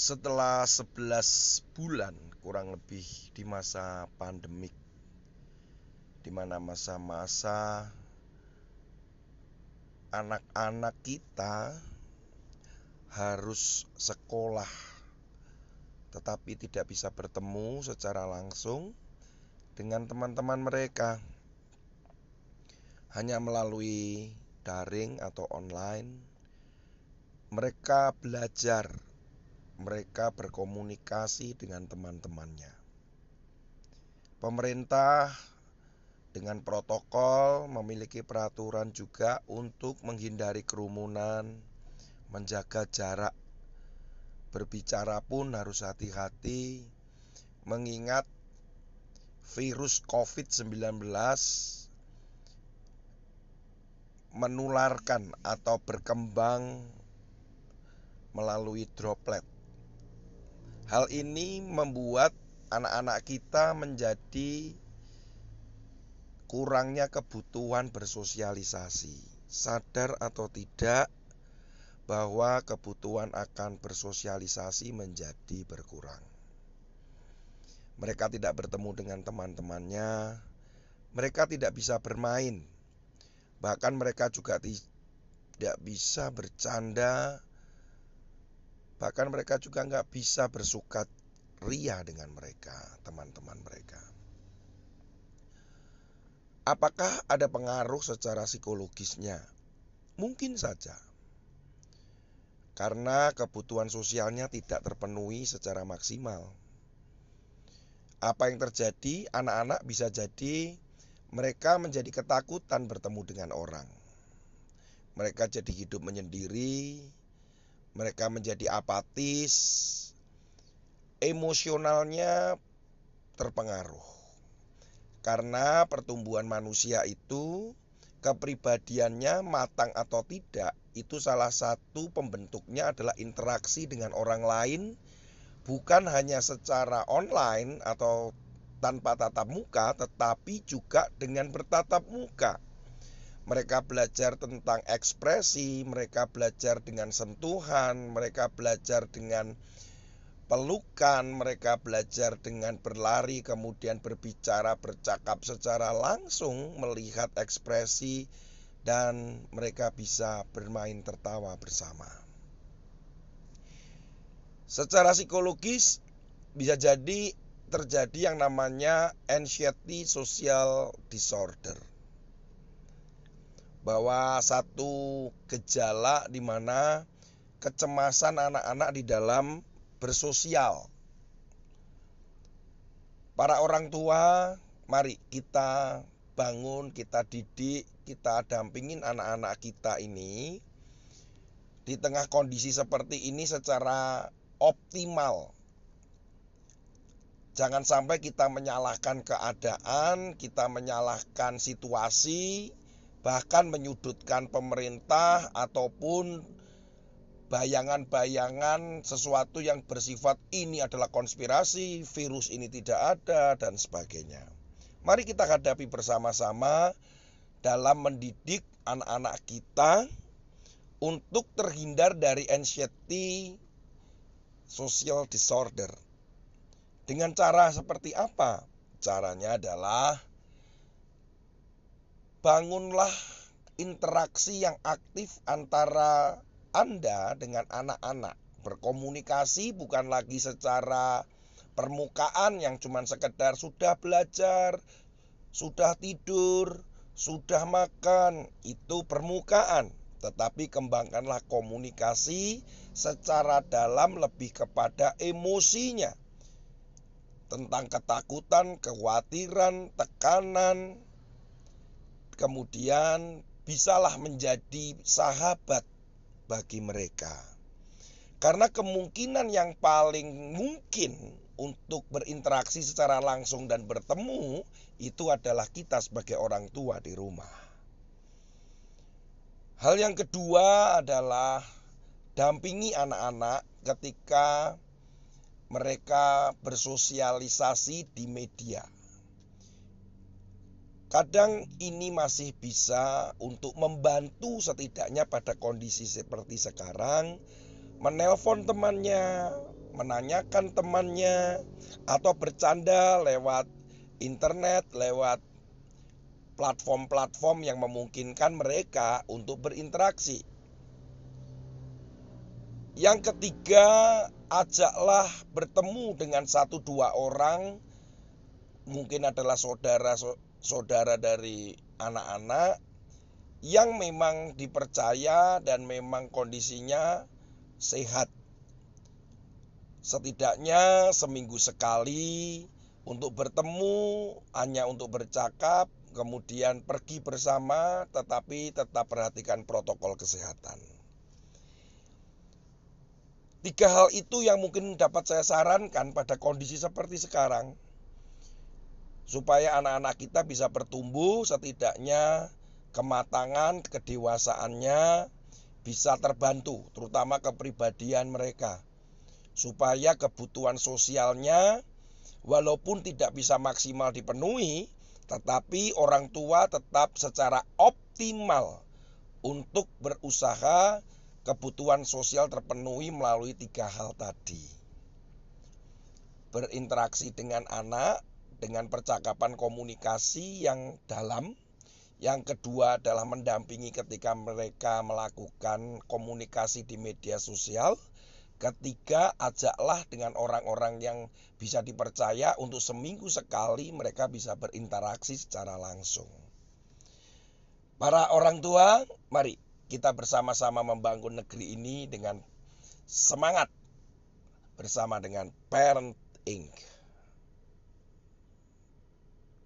setelah 11 bulan kurang lebih di masa pandemik di mana masa-masa anak-anak kita harus sekolah tetapi tidak bisa bertemu secara langsung dengan teman-teman mereka. Hanya melalui daring atau online mereka belajar mereka berkomunikasi dengan teman-temannya. Pemerintah dengan protokol memiliki peraturan juga untuk menghindari kerumunan, menjaga jarak. Berbicara pun harus hati-hati, mengingat virus COVID-19 menularkan atau berkembang melalui droplet. Hal ini membuat anak-anak kita menjadi kurangnya kebutuhan bersosialisasi. Sadar atau tidak bahwa kebutuhan akan bersosialisasi menjadi berkurang. Mereka tidak bertemu dengan teman-temannya, mereka tidak bisa bermain, bahkan mereka juga tidak bisa bercanda Bahkan mereka juga nggak bisa bersukat ria dengan mereka, teman-teman mereka. Apakah ada pengaruh secara psikologisnya? Mungkin saja. Karena kebutuhan sosialnya tidak terpenuhi secara maksimal. Apa yang terjadi, anak-anak bisa jadi mereka menjadi ketakutan bertemu dengan orang. Mereka jadi hidup menyendiri, mereka menjadi apatis, emosionalnya terpengaruh. Karena pertumbuhan manusia itu kepribadiannya matang atau tidak, itu salah satu pembentuknya adalah interaksi dengan orang lain bukan hanya secara online atau tanpa tatap muka, tetapi juga dengan bertatap muka. Mereka belajar tentang ekspresi, mereka belajar dengan sentuhan, mereka belajar dengan pelukan, mereka belajar dengan berlari, kemudian berbicara, bercakap secara langsung, melihat ekspresi, dan mereka bisa bermain tertawa bersama. Secara psikologis, bisa jadi terjadi yang namanya anxiety social disorder bahwa satu gejala di mana kecemasan anak-anak di dalam bersosial. Para orang tua, mari kita bangun, kita didik, kita dampingin anak-anak kita ini di tengah kondisi seperti ini secara optimal. Jangan sampai kita menyalahkan keadaan, kita menyalahkan situasi, bahkan menyudutkan pemerintah ataupun bayangan-bayangan sesuatu yang bersifat ini adalah konspirasi, virus ini tidak ada, dan sebagainya. Mari kita hadapi bersama-sama dalam mendidik anak-anak kita untuk terhindar dari anxiety social disorder. Dengan cara seperti apa? Caranya adalah bangunlah interaksi yang aktif antara Anda dengan anak-anak. Berkomunikasi bukan lagi secara permukaan yang cuma sekedar sudah belajar, sudah tidur, sudah makan, itu permukaan. Tetapi kembangkanlah komunikasi secara dalam lebih kepada emosinya. Tentang ketakutan, kekhawatiran, tekanan, kemudian bisalah menjadi sahabat bagi mereka. Karena kemungkinan yang paling mungkin untuk berinteraksi secara langsung dan bertemu itu adalah kita sebagai orang tua di rumah. Hal yang kedua adalah dampingi anak-anak ketika mereka bersosialisasi di media. Kadang ini masih bisa untuk membantu setidaknya pada kondisi seperti sekarang menelpon temannya, menanyakan temannya, atau bercanda lewat internet, lewat platform-platform yang memungkinkan mereka untuk berinteraksi. Yang ketiga, ajaklah bertemu dengan satu dua orang, mungkin adalah saudara-saudara dari anak-anak yang memang dipercaya dan memang kondisinya sehat. Setidaknya seminggu sekali untuk bertemu, hanya untuk bercakap, kemudian pergi bersama, tetapi tetap perhatikan protokol kesehatan. Tiga hal itu yang mungkin dapat saya sarankan pada kondisi seperti sekarang, supaya anak-anak kita bisa bertumbuh, setidaknya kematangan, kedewasaannya bisa terbantu, terutama kepribadian mereka, supaya kebutuhan sosialnya, walaupun tidak bisa maksimal dipenuhi, tetapi orang tua tetap secara optimal untuk berusaha kebutuhan sosial terpenuhi melalui tiga hal tadi. Berinteraksi dengan anak dengan percakapan komunikasi yang dalam. Yang kedua adalah mendampingi ketika mereka melakukan komunikasi di media sosial. Ketiga, ajaklah dengan orang-orang yang bisa dipercaya untuk seminggu sekali mereka bisa berinteraksi secara langsung. Para orang tua, mari kita bersama-sama membangun negeri ini dengan semangat bersama dengan Parent Inc.